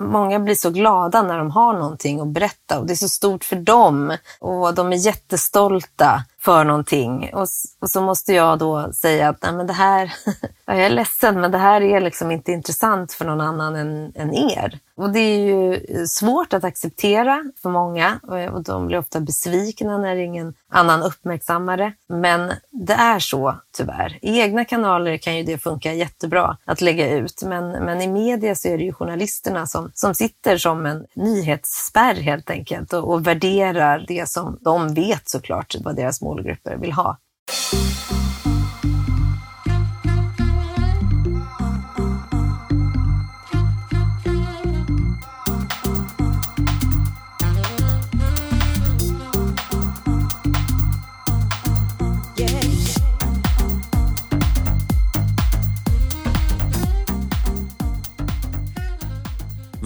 Många blir så glada när de har någonting att berätta och det är så stort för dem. Och de är jättestolta för någonting. Och, och så måste jag då säga att Nej, men det här, jag är ledsen, men det här är liksom inte intressant för någon annan än, än er. Och det är ju eh, svårt att acceptera för många eh, och de blir ofta besvikna när ingen annan uppmärksammar det. Men det är så tyvärr. I egna kanaler kan ju det funka jättebra att lägga ut, men, men i media så är det ju journalisterna som, som sitter som en nyhetsspärr helt enkelt och, och värderar det som de vet såklart vad deras målgrupper vill ha.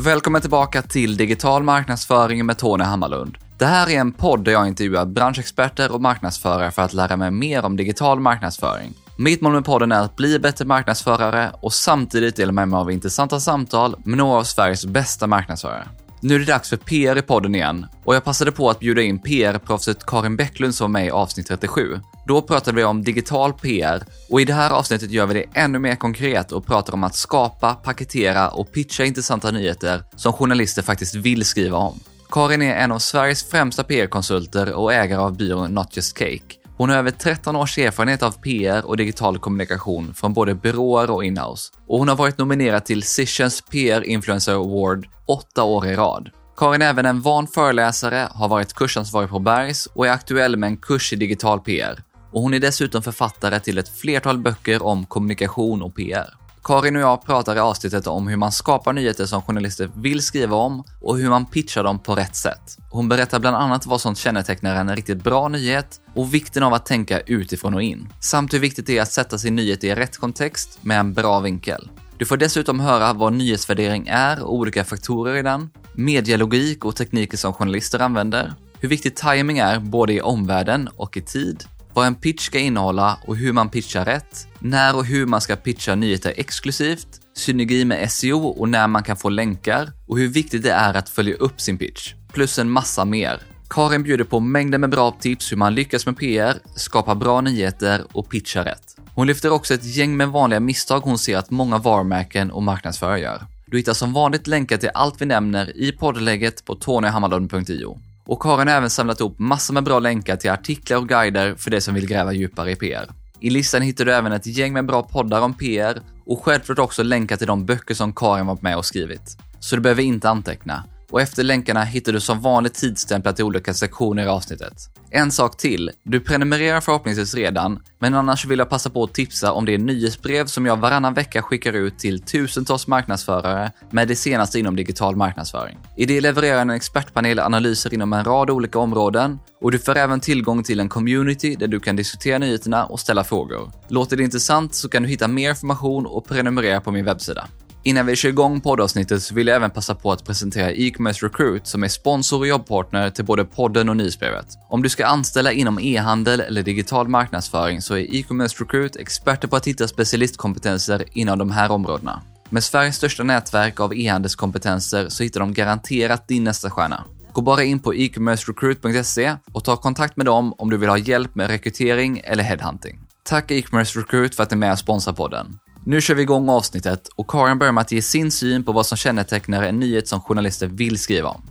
Välkommen tillbaka till Digital marknadsföring med Tony Hammarlund. Det här är en podd där jag intervjuar branschexperter och marknadsförare för att lära mig mer om digital marknadsföring. Mitt mål med podden är att bli bättre marknadsförare och samtidigt dela med mig av intressanta samtal med några av Sveriges bästa marknadsförare. Nu är det dags för PR i podden igen och jag passade på att bjuda in PR-proffset Karin Bäcklund som var med i avsnitt 37. Då pratade vi om digital PR och i det här avsnittet gör vi det ännu mer konkret och pratar om att skapa, paketera och pitcha intressanta nyheter som journalister faktiskt vill skriva om. Karin är en av Sveriges främsta PR-konsulter och ägare av byrån Not Just Cake. Hon har över 13 års erfarenhet av PR och digital kommunikation från både byråer och inhouse. Och hon har varit nominerad till Sessions PR Influencer Award åtta år i rad. Karin är även en van föreläsare, har varit kursansvarig på Bergs och är aktuell med en kurs i digital PR. Och hon är dessutom författare till ett flertal böcker om kommunikation och PR. Karin och jag pratar i avsnittet om hur man skapar nyheter som journalister vill skriva om och hur man pitchar dem på rätt sätt. Hon berättar bland annat vad som kännetecknar en riktigt bra nyhet och vikten av att tänka utifrån och in. Samt hur viktigt det är att sätta sin nyhet i rätt kontext med en bra vinkel. Du får dessutom höra vad nyhetsvärdering är och olika faktorer i den, medialogik och tekniker som journalister använder, hur viktig timing är både i omvärlden och i tid, vad en pitch ska innehålla och hur man pitchar rätt, när och hur man ska pitcha nyheter exklusivt, synergi med SEO och när man kan få länkar och hur viktigt det är att följa upp sin pitch. Plus en massa mer. Karin bjuder på mängder med bra tips hur man lyckas med PR, skapar bra nyheter och pitchar rätt. Hon lyfter också ett gäng med vanliga misstag hon ser att många varumärken och marknadsförare gör. Du hittar som vanligt länkar till allt vi nämner i poddlägget på tonyhammarlund.io. Och Karin har även samlat ihop massor med bra länkar till artiklar och guider för dig som vill gräva djupare i PR. I listan hittar du även ett gäng med bra poddar om PR och självklart också länkar till de böcker som Karin varit med och skrivit. Så du behöver inte anteckna och efter länkarna hittar du som vanligt tidsstämplar till olika sektioner i avsnittet. En sak till, du prenumererar förhoppningsvis redan, men annars vill jag passa på att tipsa om det nyhetsbrev som jag varannan vecka skickar ut till tusentals marknadsförare med det senaste inom digital marknadsföring. I det levererar en expertpanel analyser inom en rad olika områden och du får även tillgång till en community där du kan diskutera nyheterna och ställa frågor. Låter det intressant så kan du hitta mer information och prenumerera på min webbsida. Innan vi kör igång poddavsnittet så vill jag även passa på att presentera e-commerce recruit som är sponsor och jobbpartner till både podden och nyhetsbrevet. Om du ska anställa inom e-handel eller digital marknadsföring så är e-commerce recruit experter på att hitta specialistkompetenser inom de här områdena. Med Sveriges största nätverk av e-handelskompetenser så hittar de garanterat din nästa stjärna. Gå bara in på e-commercerecruit.se och ta kontakt med dem om du vill ha hjälp med rekrytering eller headhunting. Tack e-commerce recruit för att ni är med och sponsrar podden. Nu kör vi igång avsnittet och Karin börjar med att ge sin syn på vad som kännetecknar en nyhet som journalister vill skriva om.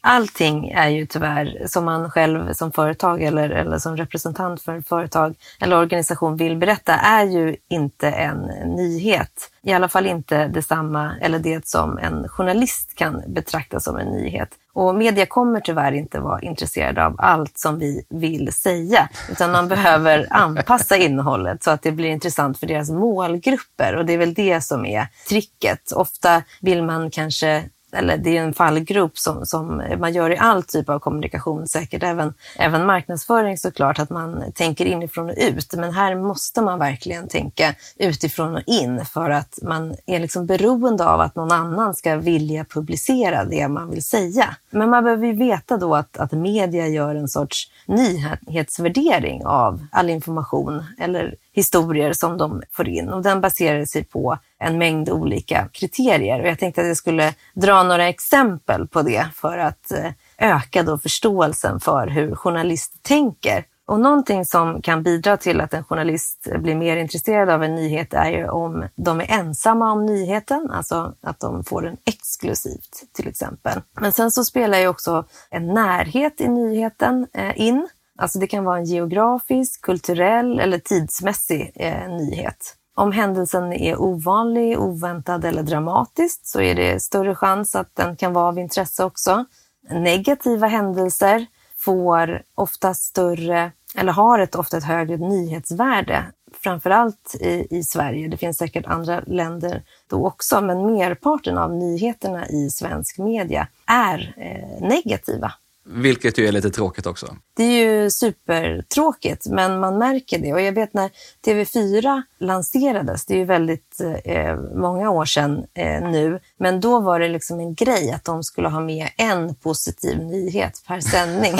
Allting är ju tyvärr som man själv som företag eller, eller som representant för företag eller organisation vill berätta är ju inte en nyhet. I alla fall inte detsamma eller det som en journalist kan betrakta som en nyhet. Och media kommer tyvärr inte vara intresserade av allt som vi vill säga, utan man behöver anpassa innehållet så att det blir intressant för deras målgrupper. Och det är väl det som är tricket. Ofta vill man kanske eller det är en fallgrop som, som man gör i all typ av kommunikation, säkert även, även marknadsföring såklart, att man tänker inifrån och ut. Men här måste man verkligen tänka utifrån och in för att man är liksom beroende av att någon annan ska vilja publicera det man vill säga. Men man behöver ju veta då att, att media gör en sorts nyhetsvärdering av all information eller historier som de får in och den baserar sig på en mängd olika kriterier. Och jag tänkte att jag skulle dra några exempel på det för att eh, öka då förståelsen för hur journalister tänker. Och någonting som kan bidra till att en journalist blir mer intresserad av en nyhet är ju om de är ensamma om nyheten, alltså att de får den exklusivt till exempel. Men sen så spelar ju också en närhet i nyheten eh, in. Alltså det kan vara en geografisk, kulturell eller tidsmässig eh, nyhet. Om händelsen är ovanlig, oväntad eller dramatisk så är det större chans att den kan vara av intresse också. Negativa händelser får ofta större, eller har ett ofta ett högre nyhetsvärde. Framförallt i, i Sverige. Det finns säkert andra länder då också, men merparten av nyheterna i svensk media är eh, negativa. Vilket ju är lite tråkigt också. Det är ju supertråkigt, men man märker det. Och jag vet när TV4 lanserades, det är ju väldigt eh, många år sedan eh, nu, men då var det liksom en grej att de skulle ha med en positiv nyhet per sändning.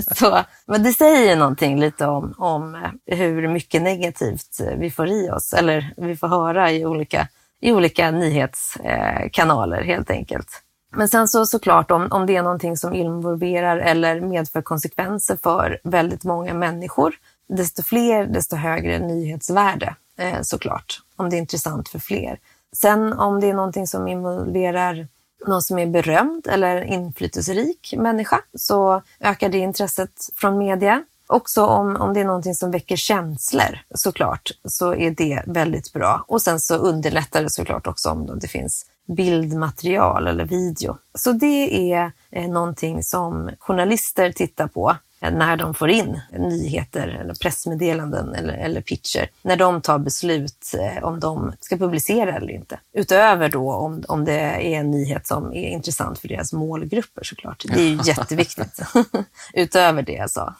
Så, men det säger ju någonting lite om, om eh, hur mycket negativt eh, vi får i oss, eller vi får höra i olika, i olika nyhetskanaler helt enkelt. Men sen så såklart om, om det är någonting som involverar eller medför konsekvenser för väldigt många människor, desto fler, desto högre nyhetsvärde eh, såklart, om det är intressant för fler. Sen om det är någonting som involverar någon som är berömd eller inflytelserik människa så ökar det intresset från media. Också om, om det är någonting som väcker känslor såklart så är det väldigt bra. Och sen så underlättar det såklart också om det finns bildmaterial eller video. Så det är eh, någonting som journalister tittar på eh, när de får in nyheter eller pressmeddelanden eller, eller pitcher, när de tar beslut eh, om de ska publicera eller inte. Utöver då om, om det är en nyhet som är intressant för deras målgrupper såklart. Det är ju jätteviktigt. Utöver det jag sa.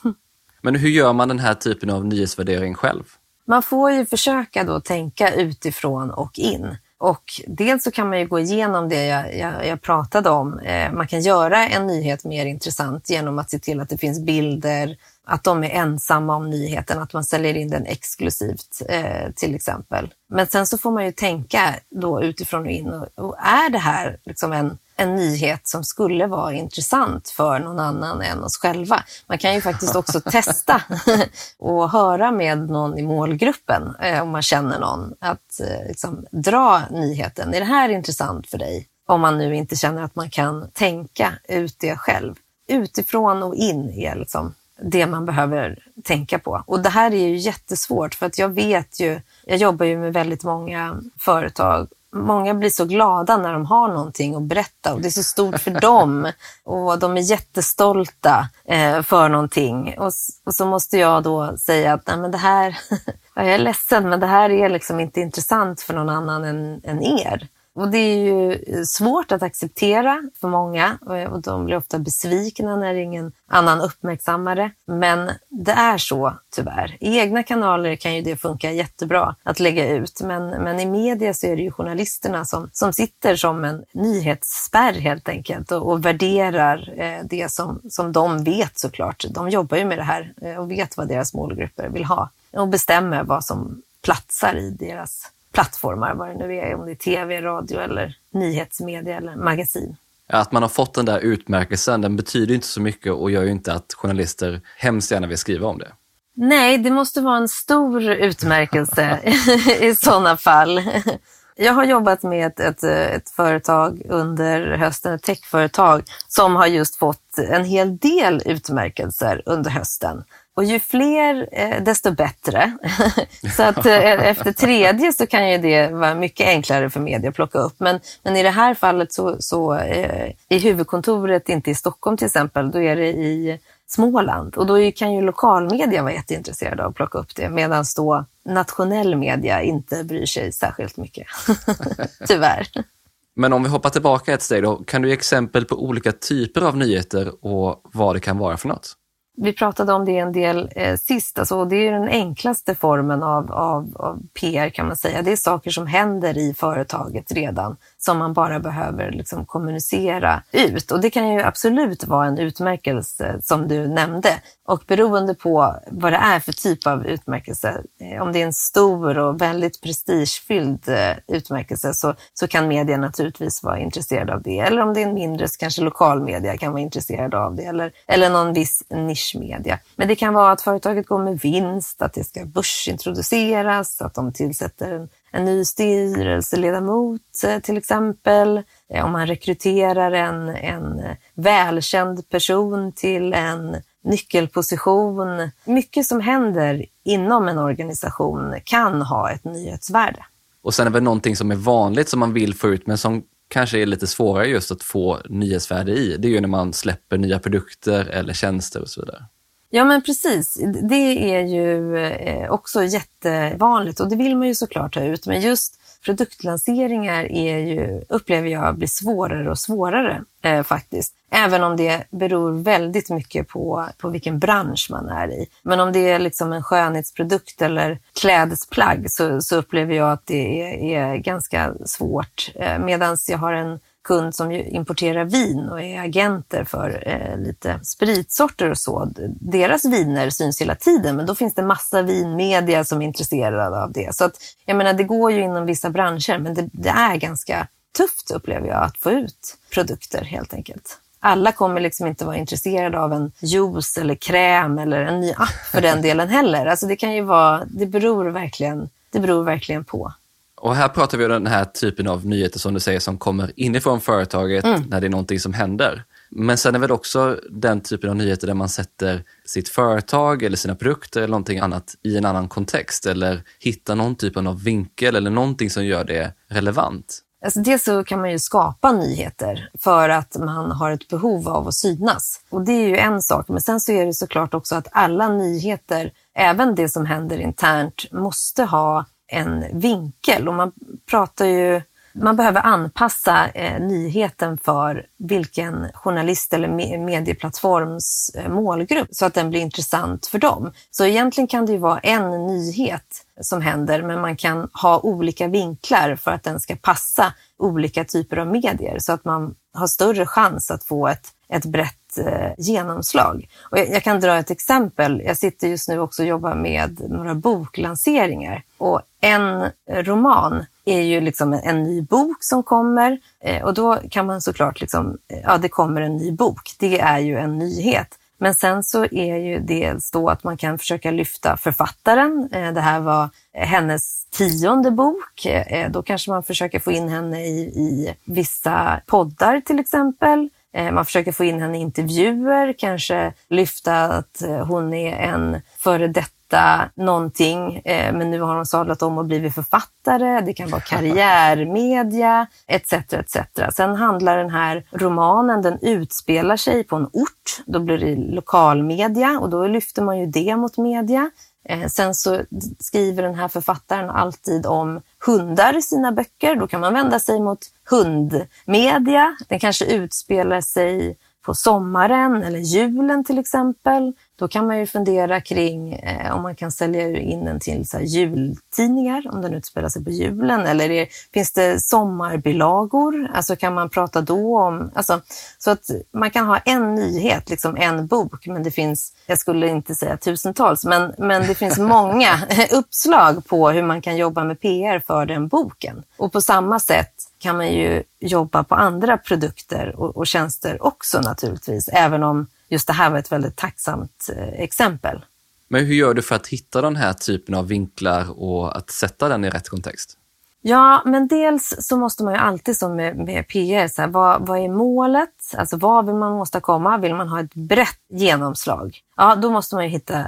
Men hur gör man den här typen av nyhetsvärdering själv? Man får ju försöka då tänka utifrån och in. Och dels så kan man ju gå igenom det jag, jag, jag pratade om. Eh, man kan göra en nyhet mer intressant genom att se till att det finns bilder, att de är ensamma om nyheten, att man säljer in den exklusivt eh, till exempel. Men sen så får man ju tänka då utifrån och in. Och, och är det här liksom en en nyhet som skulle vara intressant för någon annan än oss själva. Man kan ju faktiskt också testa och höra med någon i målgruppen, eh, om man känner någon, att eh, liksom, dra nyheten. Är det här intressant för dig? Om man nu inte känner att man kan tänka ut det själv. Utifrån och in är liksom det man behöver tänka på. Och det här är ju jättesvårt för att jag vet ju, jag jobbar ju med väldigt många företag många blir så glada när de har någonting att berätta och det är så stort för dem och de är jättestolta eh, för någonting. Och, och, så måste jag då säga att Nej, men det här, jag är ledsen, men det här är liksom inte intressant för någon annan än, än er. Och det är ju eh, svårt att acceptera för många eh, och de blir ofta besvikna när ingen annan uppmärksammar det. Men det är så tyvärr. I egna kanaler kan ju det funka jättebra att lägga ut, men, men i media så är det ju journalisterna som, som sitter som en nyhetsspärr helt enkelt och, och värderar eh, det som, som de vet såklart. De jobbar ju med det här eh, och vet vad deras målgrupper vill ha och bestämmer vad som platsar i deras plattformar, vad det nu är, om det är tv, radio eller nyhetsmedia eller magasin. Att man har fått den där utmärkelsen, den betyder inte så mycket och gör ju inte att journalister hemskt gärna vill skriva om det. Nej, det måste vara en stor utmärkelse i sådana fall. Jag har jobbat med ett, ett, ett, företag under hösten, ett techföretag, som har just fått en hel del utmärkelser under hösten. Och ju fler, eh, desto bättre. så att eh, efter tredje så kan ju det vara mycket enklare för media att plocka upp. Men, men i det här fallet så, så eh, är huvudkontoret inte i Stockholm till exempel, då är det i Småland. Och då kan ju lokalmedia vara jätteintresserade av att plocka upp det, medan då nationell media inte bryr sig särskilt mycket. Tyvärr. Men om vi hoppar tillbaka ett steg då, kan du ge exempel på olika typer av nyheter och vad det kan vara för något? Vi pratade om det en del eh, sist, alltså, det är den enklaste formen av, av, av, PR kan man säga. Det är saker som händer i företaget redan som man bara behöver liksom, kommunicera ut. Och det kan ju absolut vara en utmärkelse som du nämnde. Och beroende på vad det är för typ av utmärkelse, eh, om det är en stor och väldigt prestigefylld eh, utmärkelse så, så kan media naturligtvis vara intresserade av det. Eller om det är en mindre, så kanske lokalmedia kan vara intresserad av det. Eller, eller någon viss nisch nischmedia. Men det kan vara att företaget går med vinst, att det ska börsintroduceras, att de tillsätter en en ny styrelseledamot eh, till exempel. Eh, om man rekryterar en, en välkänd person till en nyckelposition. Mycket som händer inom en organisation kan ha ett nyhetsvärde. Och sen är det väl någonting som är vanligt som man vill få ut men som kanske är lite svårare just att få nyhetsvärde i. Det är ju när man släpper nya produkter eller tjänster och så vidare. Ja, men precis. Det är ju eh, också jättevanligt och det vill man ju såklart ha ut. Men just produktlanseringar är ju, upplever jag blir svårare och svårare eh, faktiskt. Även om det beror väldigt mycket på, på vilken bransch man är i. Men om det är liksom en skönhetsprodukt eller klädesplagg så, så upplever jag att det är, är ganska svårt. Eh, Medan jag har en kund som importerar vin och är agenter för eh, lite spritsorter och så. Deras viner syns hela tiden, men då finns det massa vinmedia som är intresserade av det. Så att, jag menar, det går ju inom vissa branscher, men det, det är ganska tufft upplever jag att få ut produkter helt enkelt. Alla kommer liksom inte vara intresserade av en juice eller kräm eller en ny app för den delen heller. Alltså det kan ju vara, det beror verkligen, det beror verkligen på. Och här pratar vi om den här typen av nyheter som du säger som kommer inifrån företaget mm. när det är någonting som händer. Men sen är väl också den typen av nyheter där man sätter sitt företag eller sina produkter eller någonting annat i en annan kontext eller hittar någon typ av vinkel eller någonting som gör det relevant. Alltså dels så kan man ju skapa nyheter för att man har ett behov av att synas. Och det är ju en sak, men sen så är det såklart också att alla nyheter, även det som händer internt, måste ha en vinkel och man pratar ju man behöver anpassa eh, nyheten för vilken journalist eller me medieplattforms eh, målgrupp så att den blir intressant för dem. Så egentligen kan det ju vara en nyhet som händer men man kan ha olika vinklar för att den ska passa olika typer av medier så att man har större chans att få ett, ett brett eh, genomslag. Och jag, jag, kan dra ett exempel. Jag sitter just nu också och jobbar med några boklanseringar. Och en roman är ju liksom en ny bok som kommer eh, och då kan man såklart liksom, eh, ja det kommer en ny bok. Det är ju en nyhet. Men sen så är ju dels då att man kan försöka lyfta författaren. Eh, det här var hennes tionde bok. Eh, då kanske man försöker få in henne i, i vissa poddar till exempel. Eh, man försöker få in henne i intervjuer, kanske lyfta att eh, hon är en före detta någonting, eh, men nu har hon sadlat om och blivit författare. Det kan vara karriärmedia etc. etc. Sen handlar den här romanen, den utspelar sig på en ort. Då blir det lokalmedia och då lyfter man ju det mot media. Sen så skriver den här författaren alltid om hundar i sina böcker. Då kan man vända sig mot hundmedia. Den kanske utspelar sig på sommaren eller julen till exempel. Då kan man ju fundera kring eh, om man kan sälja in den till så jultidningar, om den utspelar sig på julen. Eller är, finns det sommarbilagor? Alltså kan man prata då om... Alltså, så att man kan ha en nyhet, liksom en bok, men det finns, jag skulle inte säga tusentals, men, men det finns många uppslag på hur man kan jobba med PR för den boken. Och på samma sätt kan man ju jobba på andra produkter och, och tjänster också naturligtvis, även om just det här var ett väldigt tacksamt eh, exempel. Men hur gör du för att hitta den här typen av vinklar och att sätta den i rätt kontext? Ja, men dels så måste man ju alltid som med, med PR, så här, vad, vad är målet? Alltså vad vill man åstadkomma? Vill man ha ett brett genomslag? Ja, då måste man ju hitta,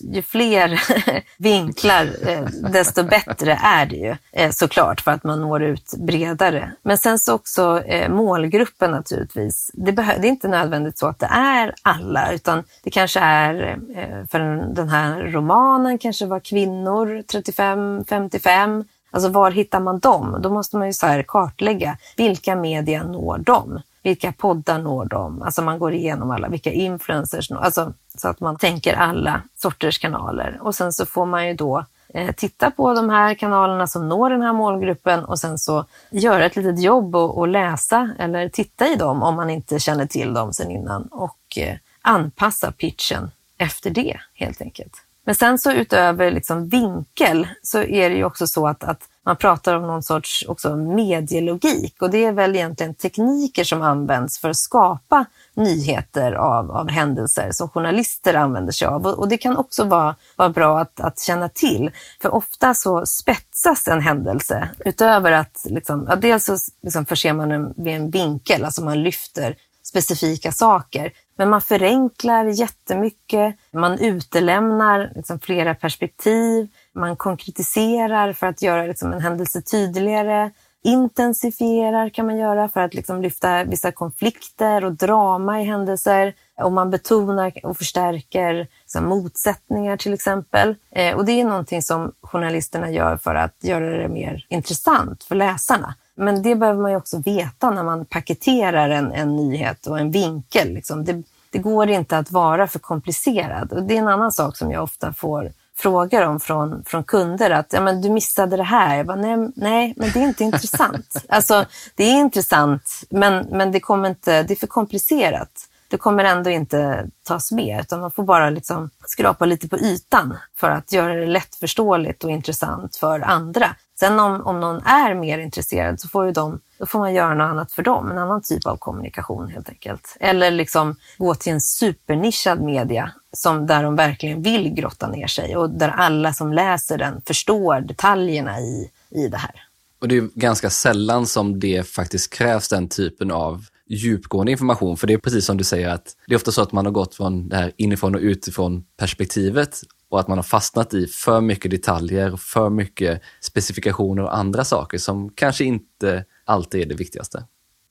ju fler vinklar, eh, desto bättre är det ju eh, såklart för att man når ut bredare. Men sen så också eh, målgruppen naturligtvis. Det, det är inte nödvändigt så att det är alla, utan det kanske är eh, för den här romanen kanske var kvinnor 35-55 Alltså var hittar man dem? Då måste man ju så kartlägga vilka media når dem? Vilka poddar når dem? Alltså man går igenom alla, vilka influencers når, alltså så att man tänker alla sorters kanaler. Och sen så får man ju då eh, titta på de här kanalerna som når den här målgruppen och sen så göra ett litet jobb och, och läsa eller titta i dem om man inte känner till dem sen innan och eh, anpassa pitchen efter det helt enkelt. Men sen så utöver liksom vinkel så är det ju också så att, att man pratar om någon sorts också medielogik och det är väl egentligen tekniker som används för att skapa nyheter av, av händelser som journalister använder sig av. Och, och det kan också vara, vara bra att, att känna till. För ofta så spetsas en händelse utöver att, liksom, ja, dels så liksom förser man den vid en vinkel, alltså man lyfter specifika saker. Men man förenklar jättemycket, man utelämnar liksom flera perspektiv, man konkretiserar för att göra liksom en händelse tydligare, intensifierar kan man göra för att liksom lyfta vissa konflikter och drama i händelser. Och man betonar och förstärker liksom, motsättningar till exempel. Eh, och det är någonting som journalisterna gör för att göra det mer intressant för läsarna. Men det behöver man ju också veta när man paketerar en, en nyhet och en vinkel. Liksom. Det, det går inte att vara för komplicerad. Och det är en annan sak som jag ofta får frågor om från, från kunder. Att ja, men du missade det här. Jag bara, nej, nej, men det är inte intressant. Alltså, det är intressant, men, men det, kommer inte, det är för komplicerat. Det kommer ändå inte tas med, utan man får bara liksom skrapa lite på ytan för att göra det lättförståeligt och intressant för andra. Sen om, om någon är mer intresserad så får, ju de, då får man göra något annat för dem, en annan typ av kommunikation helt enkelt. Eller liksom gå till en supernischad media som, där de verkligen vill grotta ner sig och där alla som läser den förstår detaljerna i, i det här. Och det är ganska sällan som det faktiskt krävs den typen av djupgående information. För det är precis som du säger att det är ofta så att man har gått från det här inifrån och utifrån perspektivet och att man har fastnat i för mycket detaljer, för mycket specifikationer och andra saker som kanske inte alltid är det viktigaste.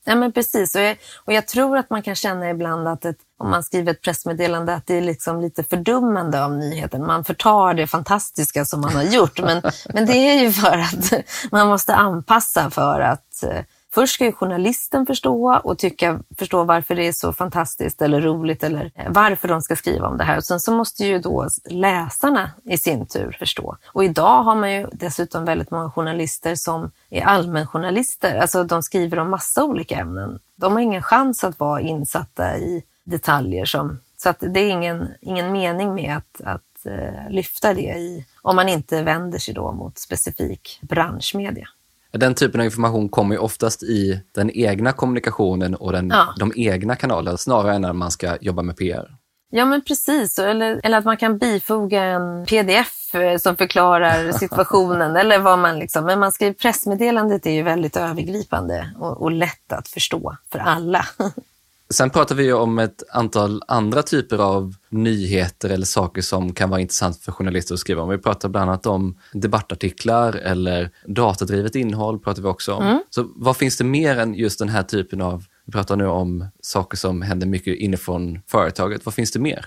Ja, men precis. Och jag, och jag tror att man kan känna ibland att ett, om man skriver ett pressmeddelande att det är liksom lite fördummande av nyheten. Man förtar det fantastiska som man har gjort. Men, men det är ju för att man måste anpassa för att eh, Först ska ju journalisten förstå och tycka, förstå varför det är så fantastiskt eller roligt eller eh, varför de ska skriva om det här. Och sen så måste ju då läsarna i sin tur förstå. Och idag har man ju dessutom väldigt många journalister som är allmänjournalister. Alltså de skriver om massa olika ämnen. De har ingen chans att vara insatta i detaljer. Som, så att det är ingen, ingen mening med att, att uh, lyfta det i, om man inte vänder sig då mot specifik branschmedia. Den typen av information kommer ju oftast i den egna kommunikationen och den, ja. de egna kanalerna snarare än när man ska jobba med PR. Ja, men precis. Eller, eller att man kan bifoga en pdf eh, som förklarar situationen. eller vad man liksom, men man skriver pressmeddelandet är ju väldigt övergripande och, och lätt att förstå för alla. Sen pratar vi om ett antal andra typer av nyheter eller saker som kan vara intressant för journalister att skriva om. Vi pratar bland annat om debattartiklar eller datadrivet innehåll pratar vi också om. Mm. Så vad finns det mer än just den här typen av, vi pratar nu om saker som händer mycket inifrån företaget. Vad finns det mer?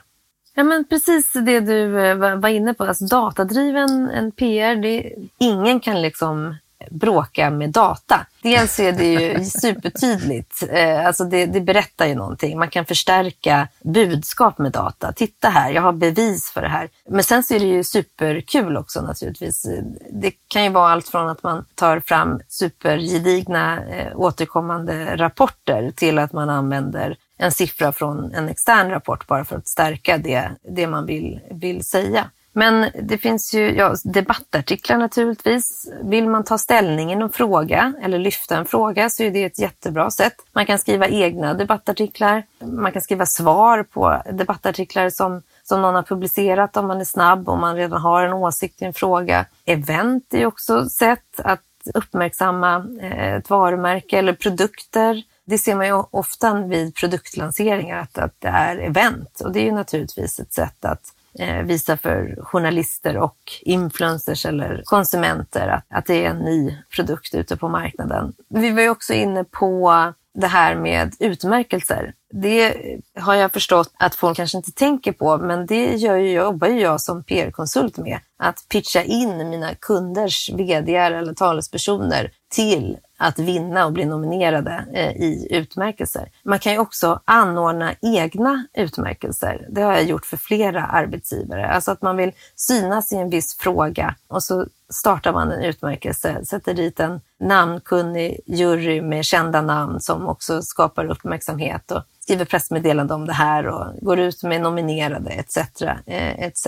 Ja, men precis det du eh, var inne på. Alltså, datadriven en PR, det, ingen kan liksom bråka med data. Dels är det ju supertydligt, eh, alltså det, det, berättar ju någonting. Man kan förstärka budskap med data. Titta här, jag har bevis för det här. Men sen så är det ju superkul också naturligtvis. Det kan ju vara allt från att man tar fram supergedigna eh, återkommande rapporter till att man använder en siffra från en extern rapport bara för att stärka det, det man vill, vill säga. Men det finns ju ja, debattartiklar naturligtvis. Vill man ta ställning i någon fråga eller lyfta en fråga så är det ett jättebra sätt. Man kan skriva egna debattartiklar. Man kan skriva svar på debattartiklar som, som någon har publicerat om man är snabb, om man redan har en åsikt i en fråga. Event är också ett sätt att uppmärksamma eh, ett varumärke eller produkter. Det ser man ju ofta vid produktlanseringar att, att det är event och det är ju naturligtvis ett sätt att Eh, visa för journalister och influencers eller konsumenter att, att det är en ny produkt ute på marknaden. Vi var ju också inne på det här med utmärkelser. Det har jag förstått att folk kanske inte tänker på, men det gör ju, jobbar ju jag som PR-konsult med. Att pitcha in mina kunders vd eller talespersoner till att vinna och bli nominerade eh, i utmärkelser. Man kan ju också anordna egna utmärkelser. Det har jag gjort för flera arbetsgivare. Alltså att man vill synas i en viss fråga och så startar man en utmärkelse, sätter dit en namnkunnig jury med kända namn som också skapar uppmärksamhet och skriver pressmeddelande om det här och går ut med nominerade etc. Eh, etc.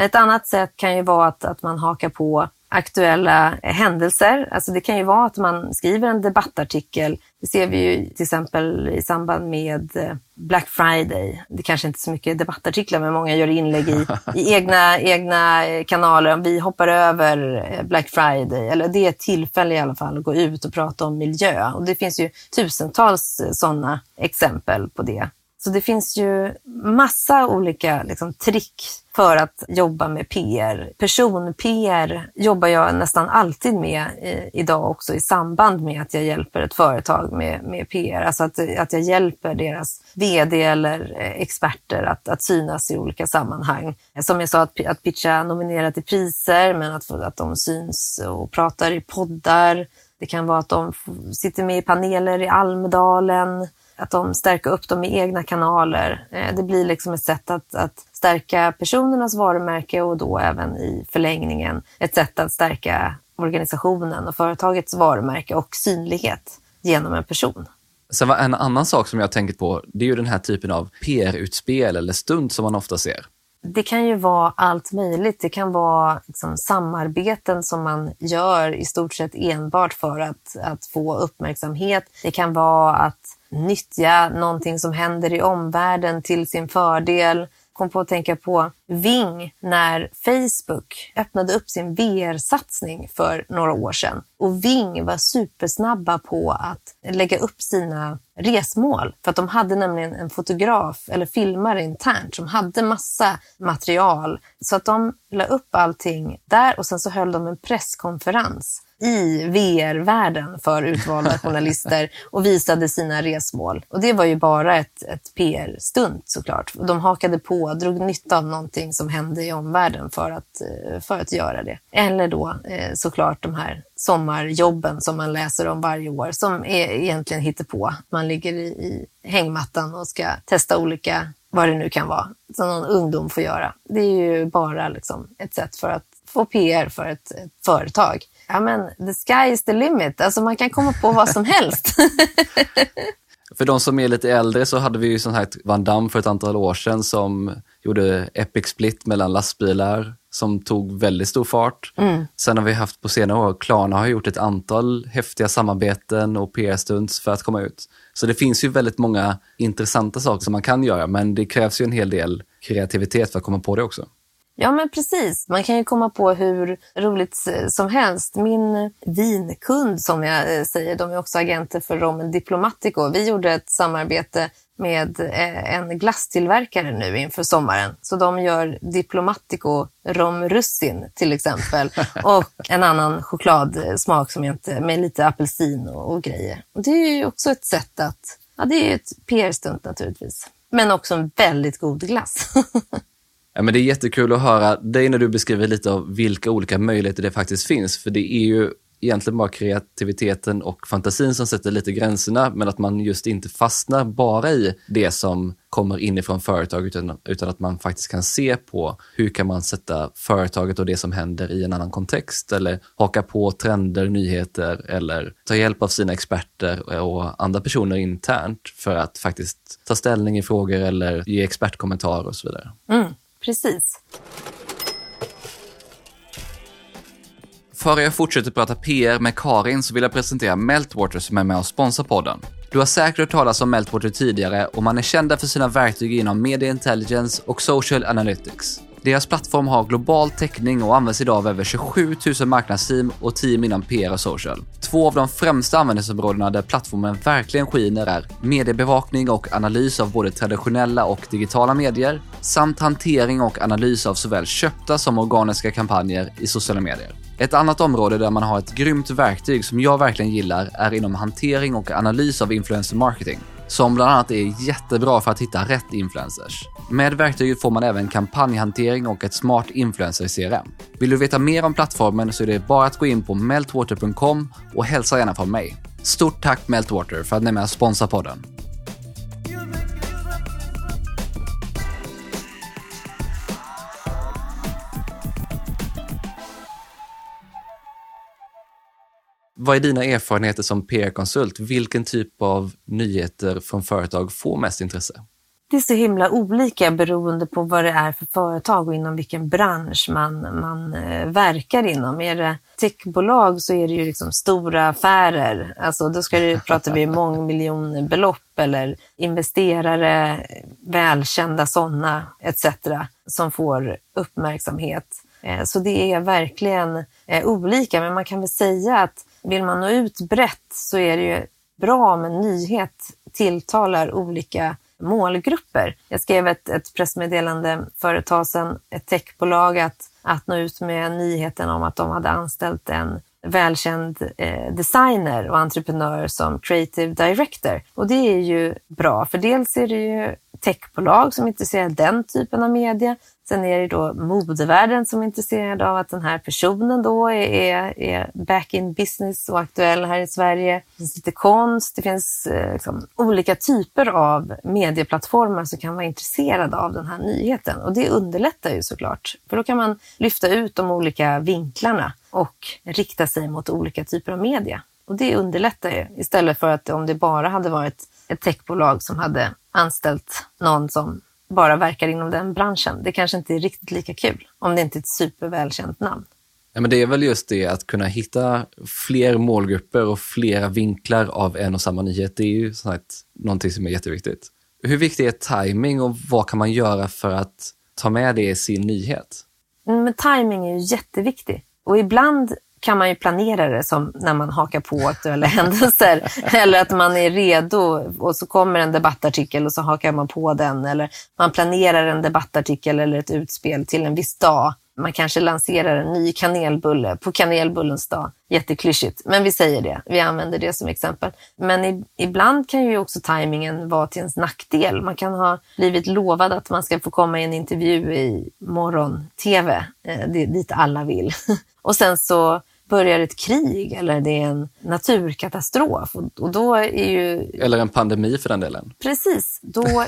Ett annat sätt kan ju vara att, att man hakar på aktuella händelser. Alltså det kan ju vara att man skriver en debattartikel. Det ser vi ju till exempel i samband med eh, Black Friday. Det kanske inte är så mycket debattartiklar, men många gör inlägg i, i egna, egna kanaler. Vi hoppar över eh, Black Friday, eller det är ett tillfälle i alla fall att gå ut och prata om miljö. Och det finns ju tusentals sådana exempel på det. Så det finns ju massa olika liksom, trick för att jobba med PR. Person-PR jobbar jag nästan alltid med i, idag också i samband med att jag hjälper ett företag med, med PR. Alltså att, att jag hjälper deras VD eller eh, experter att, att synas i olika sammanhang. Som jag sa, att, att pitcha nominerat till priser, men att, att de syns och pratar i poddar. Det kan vara att de sitter med i paneler i Almedalen att de stärker upp dem i egna kanaler. Eh, det blir liksom ett sätt att, att stärka personernas varumärke och då även i förlängningen ett sätt att stärka organisationen och företagets varumärke och synlighet genom en person. Sen var en annan sak som jag tänkt på, det är ju den här typen av PR-utspel eller stund som man ofta ser. Det kan ju vara allt möjligt. Det kan vara liksom samarbeten som man gör i stort sett enbart för att, att få uppmärksamhet. Det kan vara att nyttja någonting som händer i omvärlden till sin fördel. Kom på att tänka på Ving när Facebook öppnade upp sin VR-satsning för några år sedan. Och Ving var supersnabba på att lägga upp sina resmål. För att de hade nämligen en fotograf eller filmare internt som hade massa material. Så att de la upp allting där och sen så höll de en presskonferens i VR-världen för utvalda journalister och visade sina resmål. Och det var ju bara ett, ett PR-stunt såklart. De hakade på, drog nytta av någonting som hände i omvärlden för att, eh, för att göra det. Eller då eh, såklart de här sommarjobben som man läser om varje år som är egentligen hittepå. Man ligger i, i hängmattan och ska testa olika, vad det nu kan vara, som någon ungdom får göra. Det är ju bara liksom ett sätt för att få PR för ett, ett företag ja men the sky is the limit. Alltså man kan komma på vad som helst. för de som är lite äldre så hade vi ju sån här Van Damme för ett antal år sedan som gjorde epic split mellan lastbilar som tog väldigt stor fart. Mm. Sen har vi haft på senare år, Klarna har gjort ett antal häftiga samarbeten och PR-stunts för att komma ut. Så det finns ju väldigt många intressanta saker som man kan göra, men det krävs ju en hel del kreativitet för att komma på det också. Ja, men precis. Man kan ju komma på hur roligt som helst. Min vinkund, som jag eh, säger, de är också agenter för Romen Diplomatico. Vi gjorde ett samarbete med eh, en glasstillverkare nu inför sommaren. Så de gör Diplomatico romrussin till exempel och en annan chokladsmak som jag inte, med lite apelsin och, och grejer. Och det är ju också ett sätt att, ja det är ett PR-stunt naturligtvis. Men också en väldigt god glass. Ja, men det är jättekul att höra dig när du beskriver lite av vilka olika möjligheter det faktiskt finns. För det är ju egentligen bara kreativiteten och fantasin som sätter lite gränserna, men att man just inte fastnar bara i det som kommer inifrån företag, utan, utan att man faktiskt kan se på hur kan man sätta företaget och det som händer i en annan kontext, eller haka på trender, nyheter, eller ta hjälp av sina experter och andra personer internt för att faktiskt ta ställning i frågor eller ge expertkommentarer och så vidare. Mm. Precis. Före jag fortsätter prata PR med Karin så vill jag presentera Meltwater som är med och sponsrar podden. Du har säkert hört talas om Meltwater tidigare och man är kända för sina verktyg inom media intelligence och social analytics. Deras plattform har global täckning och används idag av över 27 000 marknadsteam och team inom PR och social. Två av de främsta användningsområdena där plattformen verkligen skiner är mediebevakning och analys av både traditionella och digitala medier samt hantering och analys av såväl köpta som organiska kampanjer i sociala medier. Ett annat område där man har ett grymt verktyg som jag verkligen gillar är inom hantering och analys av influencer marketing som bland annat är jättebra för att hitta rätt influencers. Med verktyget får man även kampanjhantering och ett smart influencer-CRM. Vill du veta mer om plattformen så är det bara att gå in på meltwater.com och hälsa gärna från mig. Stort tack Meltwater för att ni är med och sponsrar podden. Vad är dina erfarenheter som PR-konsult? Vilken typ av nyheter från företag får mest intresse? Det är så himla olika beroende på vad det är för företag och inom vilken bransch man, man eh, verkar inom. Är det techbolag så är det ju liksom stora affärer. Alltså då ska det, pratar vi mångmiljonbelopp eller investerare, välkända sådana etc. som får uppmärksamhet. Eh, så det är verkligen eh, olika, men man kan väl säga att vill man nå ut brett så är det ju bra om en nyhet tilltalar olika målgrupper. Jag skrev ett, ett pressmeddelande för ett tag sedan, ett techbolag, att, att nå ut med nyheten om att de hade anställt en välkänd eh, designer och entreprenör som creative director. Och det är ju bra, för dels är det ju techbolag som är intresserade av den typen av media. Sen är det då modevärlden som är intresserad av att den här personen då är, är, är, back in business och aktuell här i Sverige. Det finns lite konst, det finns eh, liksom, olika typer av medieplattformar som kan vara intresserade av den här nyheten. Och det underlättar ju såklart, för då kan man lyfta ut de olika vinklarna och rikta sig mot olika typer av media. Och det underlättar ju, istället för att om det bara hade varit ett techbolag som hade anställt någon som bara verkar inom den branschen. Det kanske inte är riktigt lika kul om det inte är ett supervälkänt namn. Ja, men det är väl just det att kunna hitta fler målgrupper och flera vinklar av en och samma nyhet. Det är ju sånt någonting som är jätteviktigt. Hur viktig är timing och vad kan man göra för att ta med det i sin nyhet? Mm, men timing är ju jätteviktig och ibland kan man ju planera det som när man hakar på aktuella händelser. Eller att man är redo och så kommer en debattartikel och så hakar man på den. Eller man planerar en debattartikel eller ett utspel till en viss dag. Man kanske lanserar en ny kanelbulle på kanelbullens dag. Jätteklyschigt, men vi säger det. Vi använder det som exempel. Men i, ibland kan ju också tajmingen vara till ens nackdel. Man kan ha blivit lovad att man ska få komma i en intervju i morgon-tv, eh, dit alla vill. Och sen så börjar ett krig eller det är en naturkatastrof. Och, då är ju... Eller en pandemi för den delen. Precis. Då,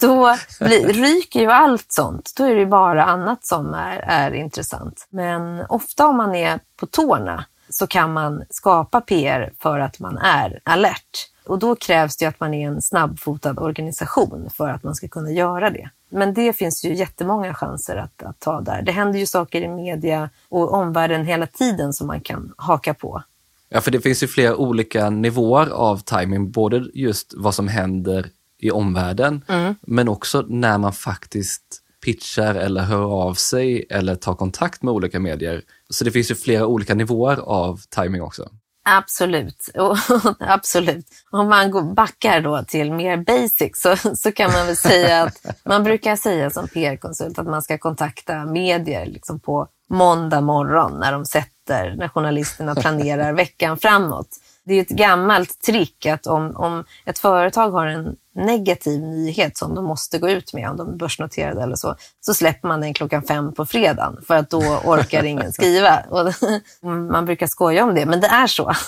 då blir, ryker ju allt sånt. Då är det ju bara annat som är, är intressant. Men ofta om man är på tårna så kan man skapa PR för att man är alert. Och då krävs det att man är en snabbfotad organisation för att man ska kunna göra det. Men det finns ju jättemånga chanser att, att ta där. Det händer ju saker i media och omvärlden hela tiden som man kan haka på. Ja, för det finns ju flera olika nivåer av timing, både just vad som händer i omvärlden, mm. men också när man faktiskt pitchar eller hör av sig eller tar kontakt med olika medier. Så det finns ju flera olika nivåer av timing också. Absolut, absolut. Om man backar då till mer basic så, så kan man väl säga att man brukar säga som PR-konsult att man ska kontakta medier liksom på måndag morgon när de sätter, när journalisterna planerar veckan framåt det är ett gammalt trick att om, om ett företag har en negativ nyhet som de måste gå ut med, om de är börsnoterade eller så, så släpper man den klockan fem på fredagen för att då orkar ingen skriva. Och man brukar skoja om det, men det är så.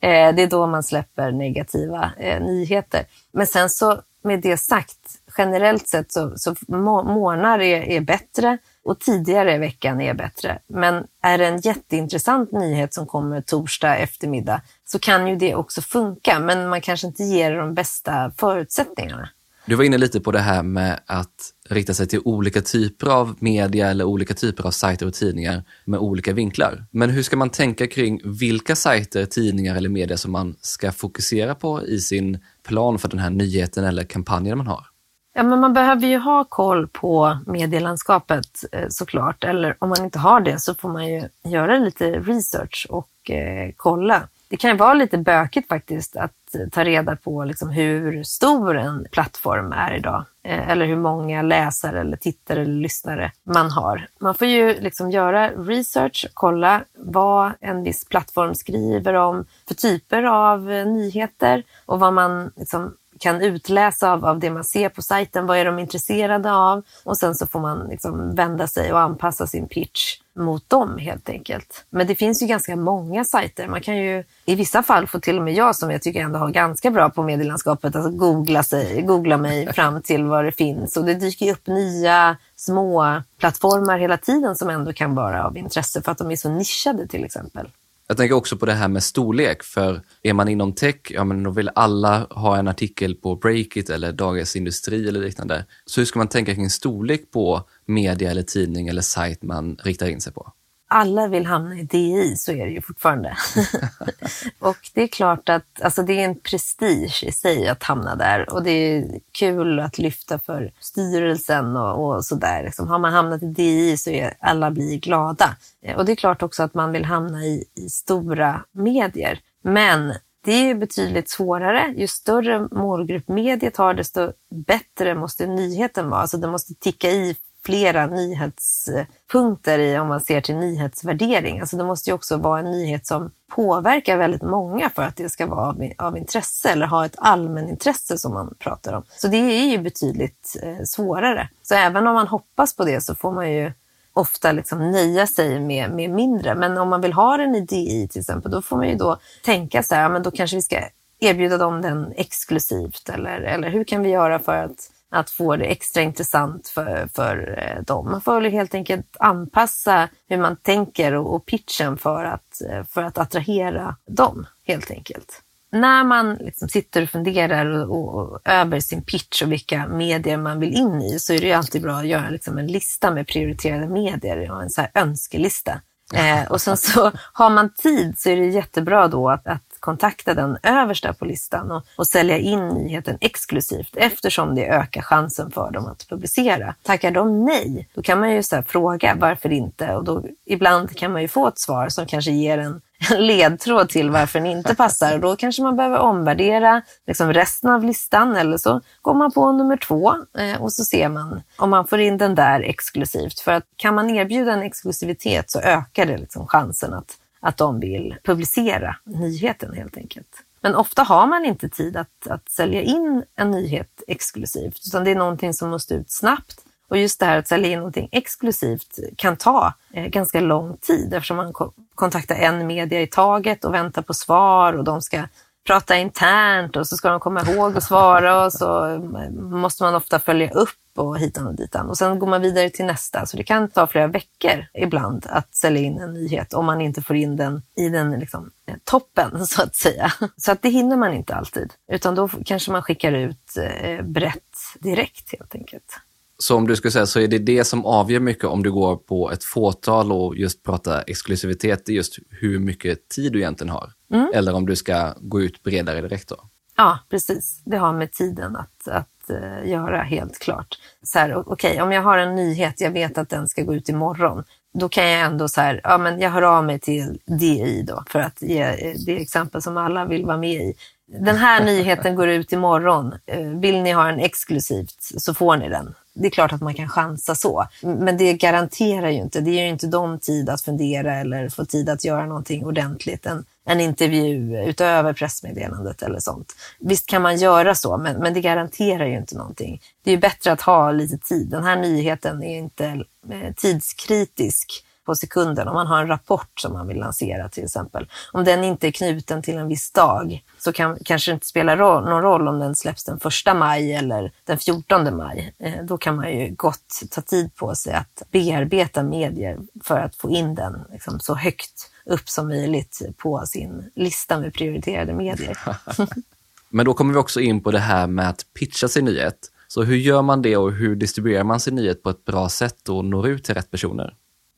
Eh, det är då man släpper negativa eh, nyheter. Men sen så med det sagt, generellt sett så, så månader är, är bättre och tidigare i veckan är bättre. Men är det en jätteintressant nyhet som kommer torsdag eftermiddag så kan ju det också funka, men man kanske inte ger de bästa förutsättningarna. Du var inne lite på det här med att rikta sig till olika typer av media eller olika typer av sajter och tidningar med olika vinklar. Men hur ska man tänka kring vilka sajter, tidningar eller media som man ska fokusera på i sin plan för den här nyheten eller kampanjen man har? Ja, men man behöver ju ha koll på medielandskapet eh, såklart. Eller om man inte har det så får man ju göra lite research och eh, kolla. det kan vara lite bökigt faktiskt att eh, ta reda på liksom hur stor en plattform är idag. Eh, eller hur många läsare, eller tittare eller lyssnare man har. Man får ju liksom göra research, kolla vad en viss plattform skriver om för typer av eh, nyheter och vad man liksom kan utläsa av, av det man ser på sajten. Vad är de intresserade av? Och sen så får man liksom vända sig och anpassa sin pitch mot dem helt enkelt. Men det finns ju ganska många sajter. Man kan ju i vissa fall få till och med jag som jag tycker ändå har ganska bra på medielandskapet, alltså googla, sig, googla mig fram till vad det finns. Och det dyker ju upp nya små plattformar hela tiden som ändå kan vara av intresse för att de är så nischade till exempel. Jag tänker också på det här med storlek, för är man inom tech, ja men då vill alla ha en artikel på Breakit eller Dagens Industri eller liknande. Så hur ska man tänka kring storlek på media eller tidning eller sajt man riktar in sig på? Alla vill hamna i DI, så är det ju fortfarande. och det är klart att alltså det är en prestige i sig att hamna där och det är kul att lyfta för styrelsen och, och sådär. Liksom, har man hamnat i DI så är alla blir glada. Och det är klart också att man vill hamna i, i stora medier. Men det är betydligt svårare. Ju större målgrupp mediet har, desto bättre måste nyheten vara. Alltså det måste ticka i flera nyhetspunkter i om man ser till nyhetsvärdering. Alltså det måste ju också vara en nyhet som påverkar väldigt många för att det ska vara av, av intresse eller ha ett allmänintresse som man pratar om. Så det är ju betydligt eh, svårare. Så även om man hoppas på det så får man ju ofta liksom nöja sig med, med mindre. Men om man vill ha den i DI till exempel, då får man ju då tänka så här, ja, men då kanske vi ska erbjuda dem den exklusivt eller, eller hur kan vi göra för att att få det extra intressant för, för eh, dem. Man får helt enkelt anpassa hur man tänker och, och pitchen för att, eh, för att attrahera dem, helt enkelt. När man liksom sitter och funderar och, och, över sin pitch och vilka medier man vill in i så är det ju alltid bra att göra liksom en lista med prioriterade medier, en så önskelista. Eh, och sen så har man tid så är det jättebra då att, att kontakta den översta på listan och, och sälja in nyheten exklusivt eftersom det ökar chansen för dem att publicera. Tackar de nej, då kan man ju så fråga varför inte och då, ibland kan man ju få ett svar som kanske ger en en ledtråd till varför den inte passar. Och då kanske man behöver omvärdera liksom resten av listan eller så går man på nummer två eh, och så ser man om man får in den där exklusivt. För att kan man erbjuda en exklusivitet så ökar det liksom chansen att att de vill publicera nyheten helt enkelt. Men ofta har man inte tid att, att sälja in en nyhet exklusivt, utan det är någonting som måste ut snabbt. Och just det här att sälja in någonting exklusivt kan ta eh, ganska lång tid eftersom man kontaktar en media i taget och väntar på svar och de ska prata internt och så ska de komma ihåg att svara och så måste man ofta följa upp och hitan och ditan. Och sen går man vidare till nästa. Så det kan ta flera veckor ibland att sälja in en nyhet om man inte får in den i den liksom, toppen så att säga. Så att det hinner man inte alltid. Utan då kanske man skickar ut eh, brett direkt helt enkelt. Så om du skulle säga så är det det som avgör mycket om du går på ett fåtal och just pratar exklusivitet, det är just hur mycket tid du egentligen har. Mm. Eller om du ska gå ut bredare direkt då? Ja, precis. Det har med tiden att, att uh, göra helt klart. Så här, okej, okay, om jag har en nyhet, jag vet att den ska gå ut imorgon. Då kan jag ändå så här, ja men jag hör av mig till DI då för att ge eh, det exempel som alla vill vara med i. Den här nyheten går ut imorgon. Eh, vill ni ha den exklusivt så får ni den det är klart att man kan chansa så, men det garanterar ju inte. Det ger ju inte dem tid att fundera eller få tid att göra någonting ordentligt. En, en intervju utöver pressmeddelandet eller sånt. Visst kan man göra så, men, men det garanterar ju inte någonting. Det är ju bättre att ha lite tid. Den här nyheten är inte eh, tidskritisk på sekunden. Om man har en rapport som man vill lansera till exempel. Om den inte är knuten till en viss dag så kan, kanske det inte spelar roll, någon roll om den släpps den första maj eller den 14 maj. Eh, då kan man ju gott ta tid på sig att bearbeta medier för att få in den liksom, så högt upp som möjligt på sin lista med prioriterade medier. Men då kommer vi också in på det här med att pitcha sin nyhet. Så hur gör man det och hur distribuerar man sin nyhet på ett bra sätt och når ut till rätt personer?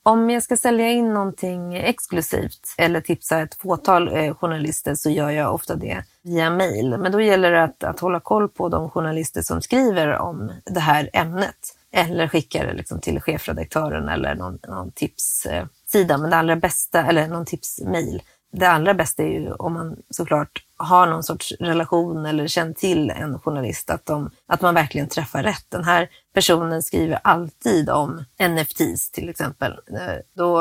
Om jag ska sälja in någonting exklusivt eller tipsa ett fåtal eh, journalister så gör jag ofta det via mail. Men då gäller det att, att hålla koll på de journalister som skriver om det här ämnet eller skickar det liksom till chefredaktören eller någon, någon tipssida. Men det allra bästa, eller någon tipsmail det allra bästa är ju om man såklart har någon sorts relation eller känner till en journalist, att, de, att man verkligen träffar rätt. Den här personen skriver alltid om NFTs till exempel. Eh, då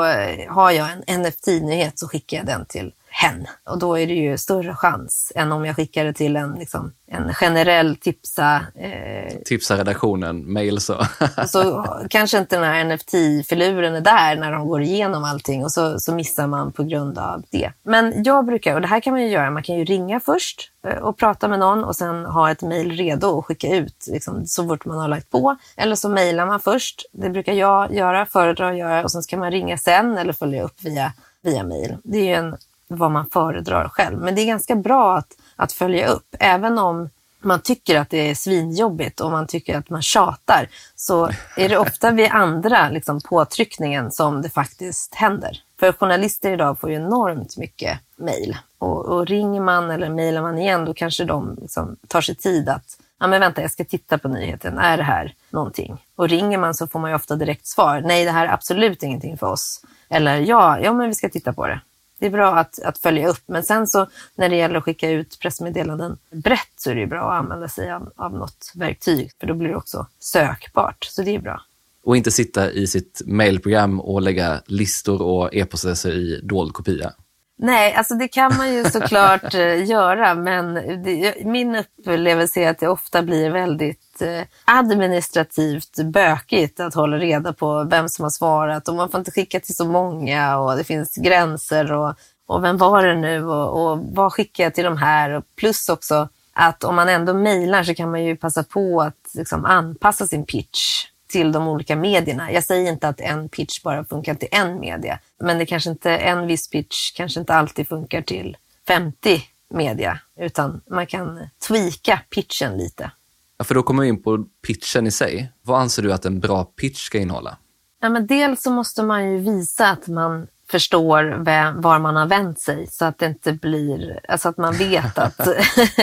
har jag en NFT-nyhet så skickar jag den till hen. Och då är det ju större chans än om jag skickar det till en, liksom, en generell tipsa... Eh, tipsa redaktionen, mail så. så kanske inte den här NFT-filuren är där när de går igenom allting och så, så missar man på grund av det. Men jag brukar, och det här kan man ju göra, man kan ju ringa först eh, och prata med någon och sen ha ett mejl redo och skicka ut liksom, så fort man har lagt på. Eller så mejlar man först, det brukar jag göra, föredra att göra och sen ska man ringa sen eller följa upp via via mejl. Det är ju en vad man föredrar själv. Men det är ganska bra att, att följa upp, även om man tycker att det är svinjobbigt och man tycker att man tjatar, så är det ofta vid andra liksom, påtryckningen som det faktiskt händer. För journalister idag får ju enormt mycket mejl. Och, och, ringer man eller mejlar man igen, då kanske de liksom tar sig tid att ja men vänta, jag ska titta på nyheten. Är det här någonting? Och ringer man så får man ju ofta direkt svar. Nej, det här är absolut ingenting för oss. Eller ja, ja men vi ska titta på det det är bra att, att följa upp. Men sen så när det gäller att skicka ut pressmeddelanden brett så är det bra att använda sig av, av något verktyg, för då blir det också sökbart. Så det är bra. Och inte sitta i sitt mailprogram och lägga listor och e-postadresser i dold kopia. Nej, alltså det kan man ju såklart eh, göra, men det, min upplevelse är att det ofta blir väldigt eh, administrativt bökigt att hålla reda på vem som har svarat och man får inte skicka till så många och det finns gränser och, och vem var det nu och, och vad skickar jag till de här? Och plus också att om man ändå mejlar så kan man ju passa på att liksom anpassa sin pitch till de olika medierna. Jag säger inte att en pitch bara funkar till en media, men det kanske inte, en viss pitch kanske inte alltid funkar till 50 media, utan man kan tweaka pitchen lite. Ja, för då kommer vi in på pitchen i sig. Vad anser du att en bra pitch ska innehålla? Ja, men dels så måste man ju visa att man förstår vem, var man har vänt sig så att det inte blir, alltså att man vet att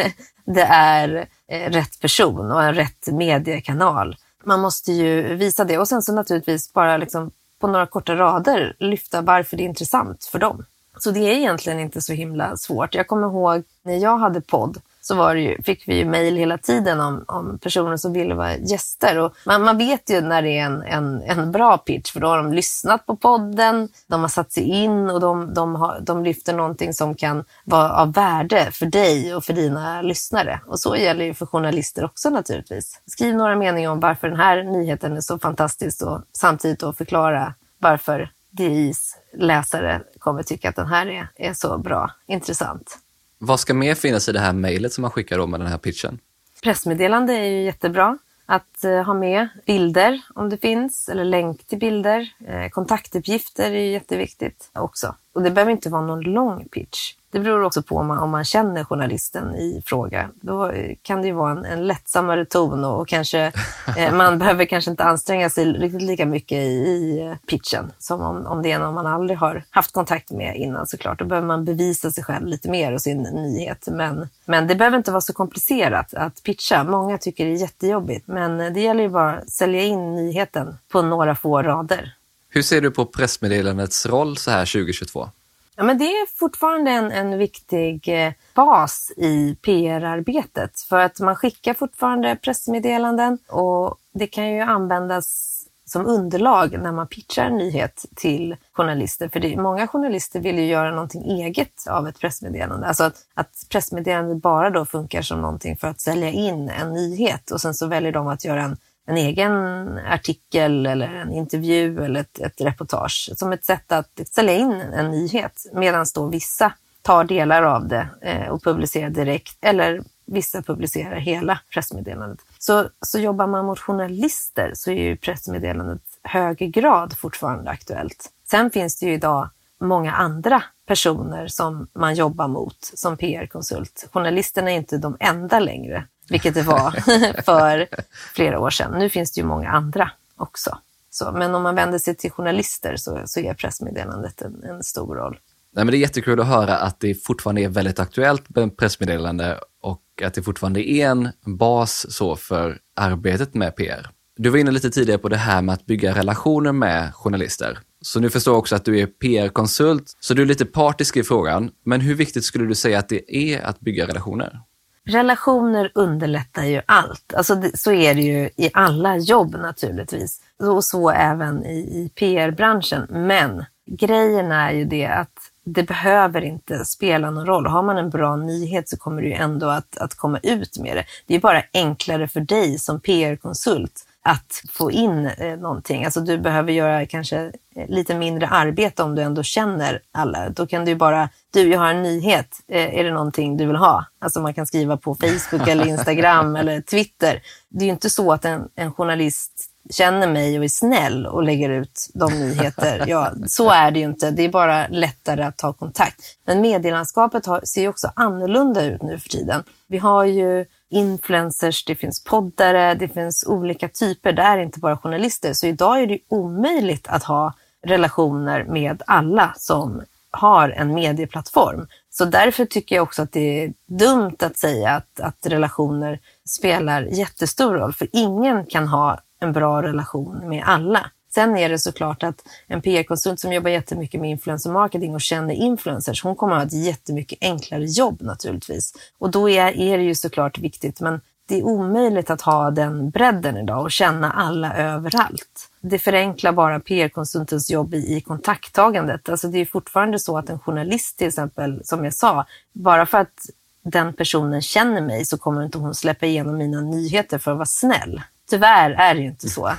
det är eh, rätt person och en rätt mediekanal man måste ju visa det och sen så naturligtvis bara liksom på några korta rader lyfta varför det är intressant för dem. Så det är egentligen inte så himla svårt. Jag kommer ihåg när jag hade podd så var ju, fick vi ju mejl hela tiden om, om personer som ville vara gäster. Och man, man vet ju när det är en, en, en bra pitch, för då har de lyssnat på podden, de har satt sig in och de, de, har, de lyfter någonting som kan vara av värde för dig och för dina lyssnare. Och så gäller ju för journalister också naturligtvis. Skriv några meningar om varför den här nyheten är så fantastisk och samtidigt då förklara varför DIs läsare kommer tycka att den här är, är så bra, intressant. Vad ska mer finnas i det här mejlet som man skickar då med den här pitchen? Pressmeddelande är ju jättebra att eh, ha med. Bilder om det finns, eller länk till bilder. Eh, kontaktuppgifter är jätteviktigt också. Och det behöver inte vara någon lång pitch. Det beror också på om man, om man känner journalisten i fråga. Då kan det ju vara en, en lättsammare ton och, och kanske eh, man behöver kanske inte anstränga sig riktigt lika mycket i, i pitchen som om, om det är någon man aldrig har haft kontakt med innan såklart. Då behöver man bevisa sig själv lite mer och sin nyhet. Men, men det behöver inte vara så komplicerat att pitcha. Många tycker det är jättejobbigt, men det gäller ju bara att sälja in nyheten på några få rader. Hur ser du på pressmeddelandets roll så här 2022? Ja, men det är fortfarande en, en viktig eh, bas i PR-arbetet för att man skickar fortfarande pressmeddelanden och det kan ju användas som underlag när man pitchar en nyhet till journalister. För det, många journalister vill ju göra någonting eget av ett pressmeddelande. Alltså att, att pressmeddelandet bara då funkar som någonting för att sälja in en nyhet och sen så väljer de att göra en en egen artikel eller en intervju eller ett, ett reportage som ett sätt att sälja in en nyhet medan då vissa tar delar av det eh, och publicerar direkt eller vissa publicerar hela pressmeddelandet. Så, så jobbar man mot journalister så är ju pressmeddelandet högre grad fortfarande aktuellt. Sen finns det ju idag många andra personer som man jobbar mot som PR-konsult. Journalisterna är inte de enda längre vilket det var för flera år sedan. Nu finns det ju många andra också. Så, men om man vänder sig till journalister så, så är pressmeddelandet en, en stor roll. Nej, men det är jättekul att höra att det fortfarande är väldigt aktuellt med pressmeddelande och att det fortfarande är en bas så för arbetet med PR. Du var inne lite tidigare på det här med att bygga relationer med journalister. Så nu förstår jag också att du är PR-konsult, så du är lite partisk i frågan. Men hur viktigt skulle du säga att det är att bygga relationer? Relationer underlättar ju allt. Alltså så är det ju i alla jobb naturligtvis. Och så även i, i PR-branschen. Men grejen är ju det att det behöver inte spela någon roll. Har man en bra nyhet så kommer du ju ändå att, att komma ut med det. Det är bara enklare för dig som PR-konsult att få in eh, någonting. Alltså du behöver göra kanske eh, lite mindre arbete om du ändå känner alla. Då kan du bara, du jag har en nyhet, eh, är det någonting du vill ha? Alltså man kan skriva på Facebook eller Instagram eller Twitter. Det är ju inte så att en, en journalist känner mig och är snäll och lägger ut de nyheter. Ja, så är det ju inte. Det är bara lättare att ta kontakt. Men medielandskapet har, ser ju också annorlunda ut nu för tiden. Vi har ju influencers, det finns poddare, det finns olika typer. Det är inte bara journalister. Så idag är det omöjligt att ha relationer med alla som har en medieplattform. Så därför tycker jag också att det är dumt att säga att, att relationer spelar jättestor roll. För ingen kan ha en bra relation med alla. Sen är det såklart att en PR-konsult som jobbar jättemycket med influencer marketing och känner influencers, hon kommer att ha ett jättemycket enklare jobb naturligtvis. Och då är, är det ju såklart viktigt, men det är omöjligt att ha den bredden idag och känna alla överallt. Det förenklar bara PR-konsultens jobb i, i kontakttagandet. Alltså det är fortfarande så att en journalist till exempel, som jag sa, bara för att den personen känner mig så kommer inte hon släppa igenom mina nyheter för att vara snäll. Tyvärr är det ju inte så.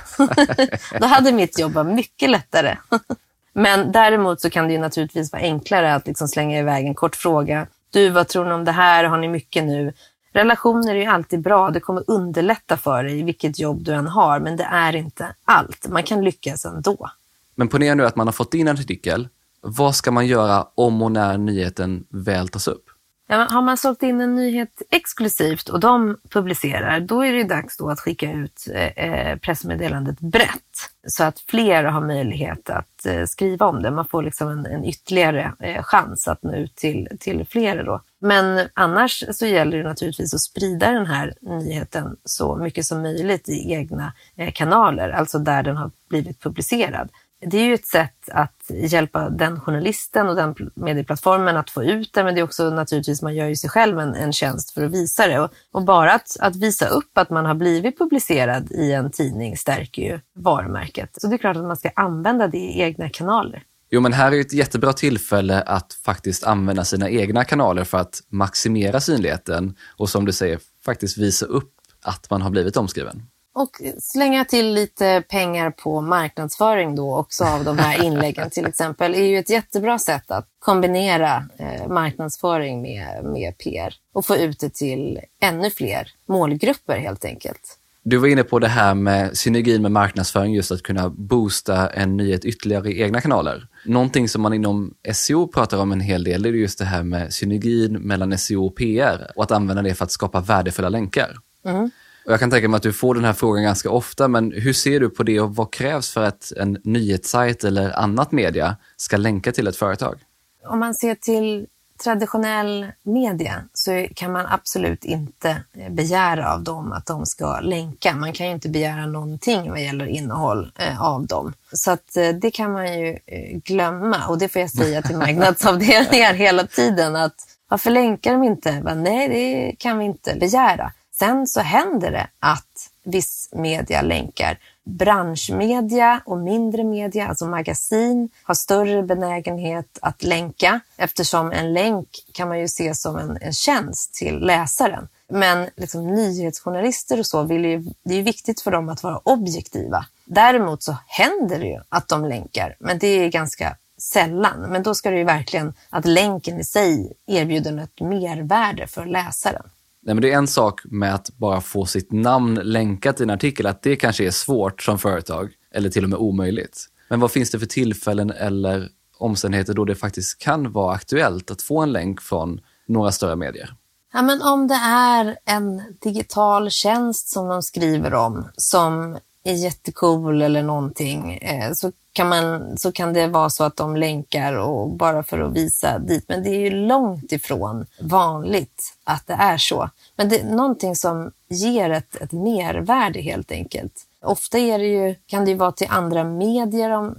Då hade mitt jobb varit mycket lättare. Men däremot så kan det ju naturligtvis vara enklare att liksom slänga iväg en kort fråga. Du, vad tror ni om det här? Har ni mycket nu? Relationer är ju alltid bra. Det kommer underlätta för dig vilket jobb du än har, men det är inte allt. Man kan lyckas ändå. Men ponera nu att man har fått in en artikel. Vad ska man göra om och när nyheten väl tas upp? Ja, har man sålt in en nyhet exklusivt och de publicerar, då är det dags då att skicka ut eh, eh, pressmeddelandet brett så att fler har möjlighet att eh, skriva om det. Man får liksom en, en ytterligare eh, chans att nå ut till, till fler. Då. Men annars så gäller det naturligtvis att sprida den här nyheten så mycket som möjligt i egna eh, kanaler, alltså där den har blivit publicerad det är ju ett sätt att hjälpa den journalisten och den medieplattformen att få ut det, men det är också naturligtvis, man gör ju sig själv en, en tjänst för att visa det. Och, och bara att, att, visa upp att man har blivit publicerad i en tidning stärker ju varumärket. Så det är klart att man ska använda det i egna kanaler. Jo, men här är ett jättebra tillfälle att faktiskt använda sina egna kanaler för att maximera synligheten och som du säger, faktiskt visa upp att man har blivit omskriven. Och slänga till lite pengar på marknadsföring då också av de här inläggen till exempel är ju ett jättebra sätt att kombinera eh, marknadsföring med, med PR och få ut det till ännu fler målgrupper helt enkelt. Du var inne på det här med synergin med marknadsföring, just att kunna boosta en nyhet ytterligare i egna kanaler. Någonting som man inom SEO pratar om en hel del är just det här med synergin mellan SEO och PR och att använda det för att skapa värdefulla länkar. Mm. Och jag kan tänka mig att du får den här frågan ganska ofta, men hur ser du på det och vad krävs för att en nyhetssajt eller annat media ska länka till ett företag? Om man ser till traditionell media så kan man absolut inte begära av dem att de ska länka. Man kan ju inte begära någonting vad gäller innehåll eh, av dem. Så att eh, det kan man ju eh, glömma och det får jag säga till marknadsavdelningar hela tiden att varför länkar de inte? Nej, det kan vi inte begära. Sen så händer det att viss media länkar. Branschmedia och mindre media, alltså magasin, har större benägenhet att länka eftersom en länk kan man ju se som en, en tjänst till läsaren. Men liksom, nyhetsjournalister och så, vill ju, det är ju viktigt för dem att vara objektiva. Däremot så händer det ju att de länkar, men det är ganska sällan. Men då ska det ju verkligen att länken i sig erbjuder ett mervärde för läsaren. Nej, men det är en sak med att bara få sitt namn länkat i en artikel, att det kanske är svårt som företag, eller till och med omöjligt. Men vad finns det för tillfällen eller omständigheter då det faktiskt kan vara aktuellt att få en länk från några större medier? Ja, men om det är en digital tjänst som de skriver om som är jättecool eller någonting eh, så kan, man, så kan det vara så att de länkar och bara för att visa dit. Men det är ju långt ifrån vanligt att det är så. Men det är någonting som ger ett, ett mervärde helt enkelt. Ofta är det ju, kan det ju vara till andra medier om,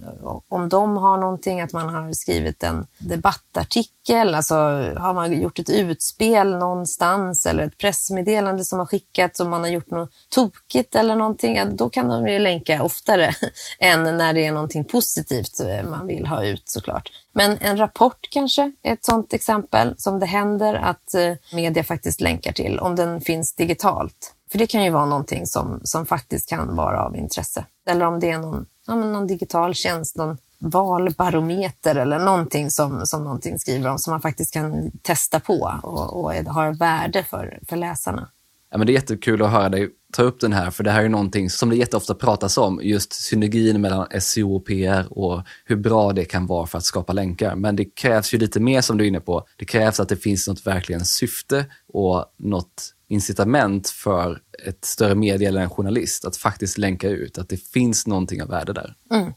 om de har någonting, att man har skrivit en debattartikel, alltså har man gjort ett utspel någonstans eller ett pressmeddelande som har skickats och man har gjort något tokigt eller någonting, då kan de ju länka oftare än när det är någonting positivt man vill ha ut såklart. Men en rapport kanske är ett sådant exempel som det händer att eh, media faktiskt länkar till om den finns digitalt. För det kan ju vara någonting som, som faktiskt kan vara av intresse. Eller om det är någon, ja, någon digital tjänst, någon valbarometer eller någonting som, som någonting skriver om som man faktiskt kan testa på och, och har värde för, för läsarna. Ja, men det är jättekul att höra dig ta upp den här, för det här är någonting som det jätteofta pratas om, just synergin mellan SEO och PR och hur bra det kan vara för att skapa länkar. Men det krävs ju lite mer som du är inne på. Det krävs att det finns något verkligen syfte och något incitament för ett större media eller en journalist att faktiskt länka ut, att det finns någonting av värde där. Mm,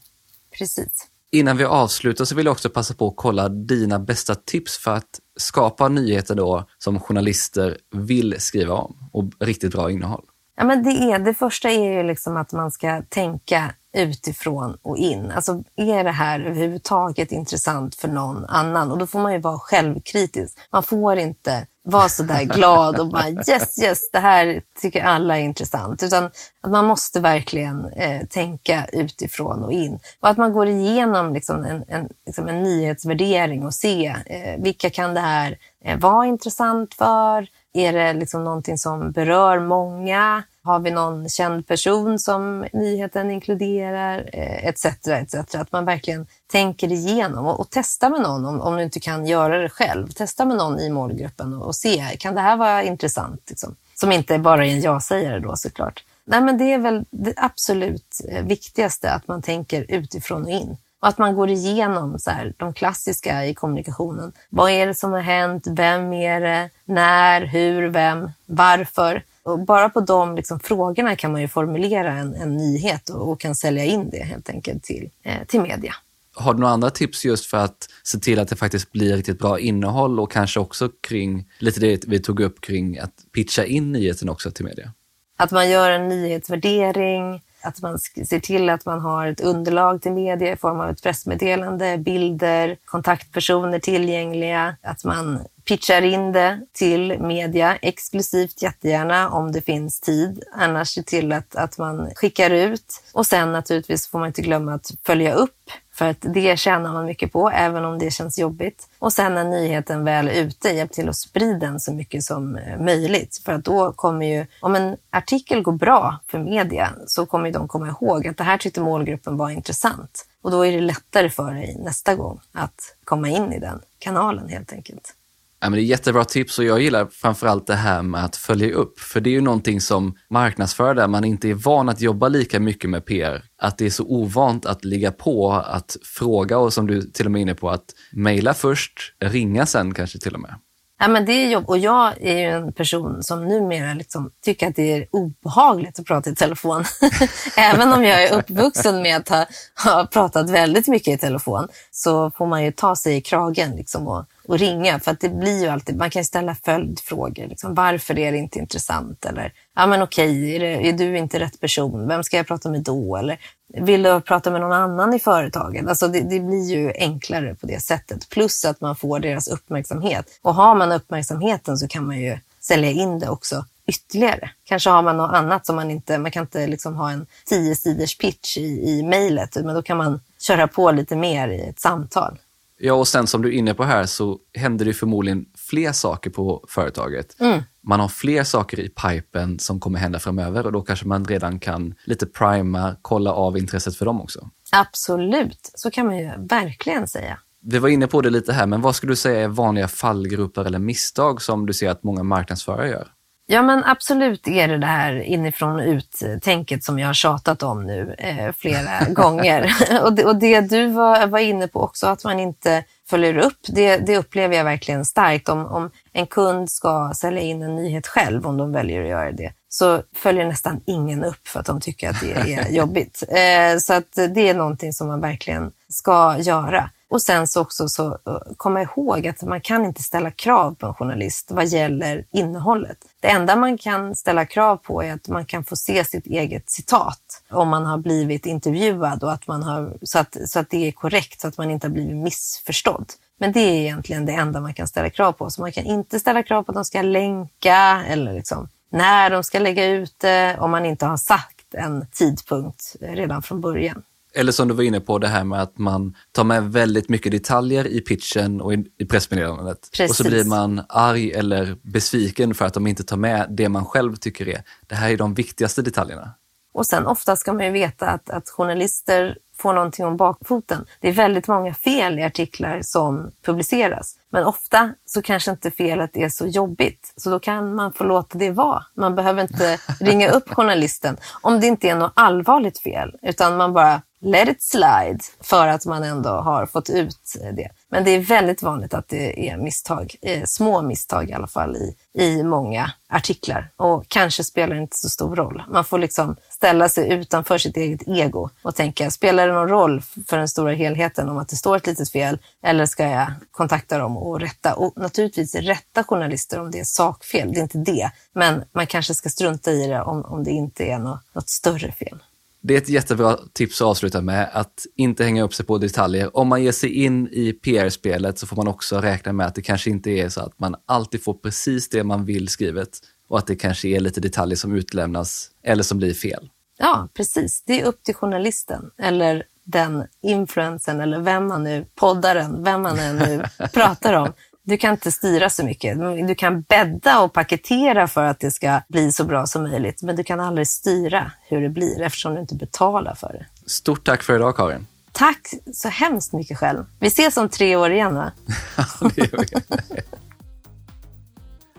precis. Innan vi avslutar så vill jag också passa på att kolla dina bästa tips för att skapa nyheter då som journalister vill skriva om och riktigt bra innehåll. Ja, men det, är, det första är ju liksom att man ska tänka utifrån och in. Alltså, är det här överhuvudtaget intressant för någon annan? Och då får man ju vara självkritisk. Man får inte vara så där glad och bara yes, yes, det här tycker alla är intressant. Utan att man måste verkligen eh, tänka utifrån och in. Och att man går igenom liksom en, en, liksom en nyhetsvärdering och se eh, vilka kan det här eh, vara intressant för? Är det liksom någonting som berör många? Har vi någon känd person som nyheten inkluderar? Eh, Etc. Etc. Att man verkligen tänker igenom och, och testar med någon om, om du inte kan göra det själv. Testa med någon i målgruppen och, och se, kan det här vara intressant? Liksom? Som inte bara är en ja-sägare då såklart. Nej, men det är väl det absolut eh, viktigaste, att man tänker utifrån och in. Och att man går igenom så här, de klassiska i kommunikationen. Vad är det som har hänt? Vem är det? När? Hur? Vem? Varför? Och bara på de liksom, frågorna kan man ju formulera en, en nyhet och, och, kan sälja in det helt enkelt till, eh, till media. Har du några andra tips just för att se till att det faktiskt blir riktigt bra innehåll och kanske också kring lite det vi tog upp kring att pitcha in nyheten också till media? Att man gör en nyhetsvärdering, att man ser till att man har ett underlag till media i form av ett pressmeddelande, bilder, kontaktpersoner tillgängliga, att man pitchar in det till media exklusivt jättegärna om det finns tid. Annars se till att, att man skickar ut. Och sen naturligtvis får man inte glömma att följa upp för att det tjänar man mycket på, även om det känns jobbigt. Och sen när nyheten väl är ute, hjälp till att sprida den så mycket som eh, möjligt. För att då kommer ju, om en artikel går bra för media, så kommer de komma ihåg att det här tyckte målgruppen var intressant. Och då är det lättare för dig nästa gång att komma in i den kanalen helt enkelt. Ja, men det är jättebra tips och jag gillar framförallt det här med att följa upp. För det är ju någonting som marknadsför där man inte är van att jobba lika mycket med PR. Att det är så ovant att ligga på, att fråga och som du till och med är inne på, att mejla först, ringa sen kanske till och med. Ja, men det är jobb. Och jag är ju en person som numera liksom tycker att det är obehagligt att prata i telefon. Även om jag är uppvuxen med att ha, ha, pratat väldigt mycket i telefon så får man ju ta sig i kragen liksom och, och ringa. För att det blir ju alltid, man kan ställa följdfrågor. Liksom, varför är det inte intressant? Eller, ja men okej, är, det, är du inte rätt person? Vem ska jag prata med då? Eller, vill du prata med någon annan i företaget? Alltså det, det, blir ju enklare på det sättet. Plus att man får deras uppmärksamhet. Och har man uppmärksamheten så kan man ju sälja in det också ytterligare. Kanske har man något annat som man inte, man kan inte liksom ha en tio sidors pitch i, i mejlet, men då kan man köra på lite mer i ett samtal. Ja, och sen som du är inne på här så händer det förmodligen fler saker på företaget. Mm. Man har fler saker i pipen som kommer hända framöver och då kanske man redan kan lite prima, kolla av intresset för dem också. Absolut, så kan man ju verkligen säga. Vi var inne på det lite här, men vad skulle du säga är vanliga fallgrupper eller misstag som du ser att många marknadsförare gör? Ja, men absolut är det det här inifrån ut-tänket som jag har tjatat om nu eh, flera gånger. och, det, och det du var, var inne på också, att man inte följer upp, det, det upplever jag verkligen starkt. Om, om en kund ska sälja in en nyhet själv, om de väljer att göra det, så följer nästan ingen upp för att de tycker att det är jobbigt. Eh, så att det är någonting som man verkligen ska göra. Och sen så också så eh, komma ihåg att man kan inte ställa krav på en journalist vad gäller innehållet. Det enda man kan ställa krav på är att man kan få se sitt eget citat om man har blivit intervjuad och att man har, så, att, så att det är korrekt, så att man inte har blivit missförstådd. Men det är egentligen det enda man kan ställa krav på. Så man kan inte ställa krav på att de ska länka eller liksom när de ska lägga ut det om man inte har sagt en tidpunkt eh, redan från början. Eller som du var inne på, det här med att man tar med väldigt mycket detaljer i pitchen och i, pressmeddelandet. Precis. Och så blir man arg eller besviken för att de inte tar med det man själv tycker är, det här är de viktigaste detaljerna. Och sen ofta ska man ju veta att, att journalister får någonting om bakfoten. Det är väldigt många fel i artiklar som publiceras. Men ofta så kanske inte felet är så jobbigt, så då kan man få låta det vara. Man behöver inte ringa upp journalisten om det inte är något allvarligt fel, utan man bara let it slide för att man ändå har fått ut det. Men det är väldigt vanligt att det är misstag, eh, små misstag i alla fall i, i många artiklar och kanske spelar det inte så stor roll. Man får liksom ställa sig utanför sitt eget ego och tänka, spelar det någon roll för den stora helheten om att det står ett litet fel eller ska jag kontakta dem och rätta? Och naturligtvis rätta journalister om det är sakfel, det är inte det. Men man kanske ska strunta i det om, om det inte är något, något större fel. Det är ett jättebra tips att avsluta med, att inte hänga upp sig på detaljer. Om man ger sig in i PR-spelet så får man också räkna med att det kanske inte är så att man alltid får precis det man vill skrivet och att det kanske är lite detaljer som utlämnas eller som blir fel. Ja, precis. Det är upp till journalisten eller den influensen eller vem man nu, poddaren, vem man nu pratar om du kan inte styra så mycket. Du kan bädda och paketera för att det ska bli så bra som möjligt, men du kan aldrig styra hur det blir eftersom du inte betalar för det. Stort tack för idag, Karin. Tack så hemskt mycket själv. Vi ses om tre år igen, va? det gör vi.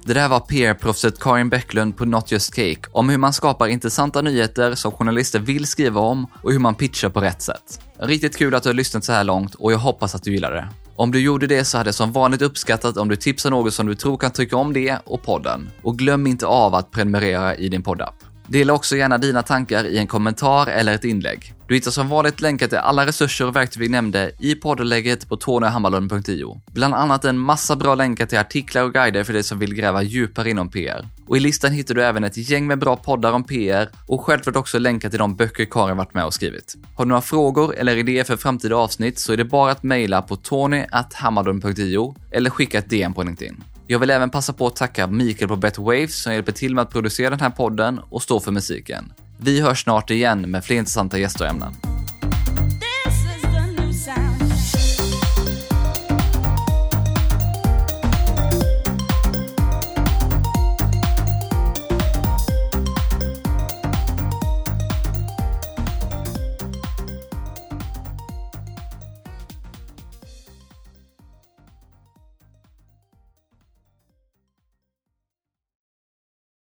Det där var PR-proffset Karin Bäcklund på Not Just Cake om hur man skapar intressanta nyheter som journalister vill skriva om och hur man pitchar på rätt sätt. Riktigt kul att du har lyssnat så här långt och jag hoppas att du gillar det. Om du gjorde det så hade jag som vanligt uppskattat om du tipsar någon som du tror kan tycka om det och podden. Och glöm inte av att prenumerera i din poddapp. Dela också gärna dina tankar i en kommentar eller ett inlägg. Du hittar som vanligt länkar till alla resurser och verktyg vi nämnde i poddlägget på tonyhammarlund.io. Bland annat en massa bra länkar till artiklar och guider för dig som vill gräva djupare inom PR. Och i listan hittar du även ett gäng med bra poddar om PR och självklart också länkar till de böcker Karin varit med och skrivit. Har du några frågor eller idéer för framtida avsnitt så är det bara att mejla på tony.hammarlund.io eller skicka ett DM på LinkedIn. Jag vill även passa på att tacka Mikael på Bet Waves som hjälper till med att producera den här podden och stå för musiken. Vi hörs snart igen med fler intressanta gäster och ämnen.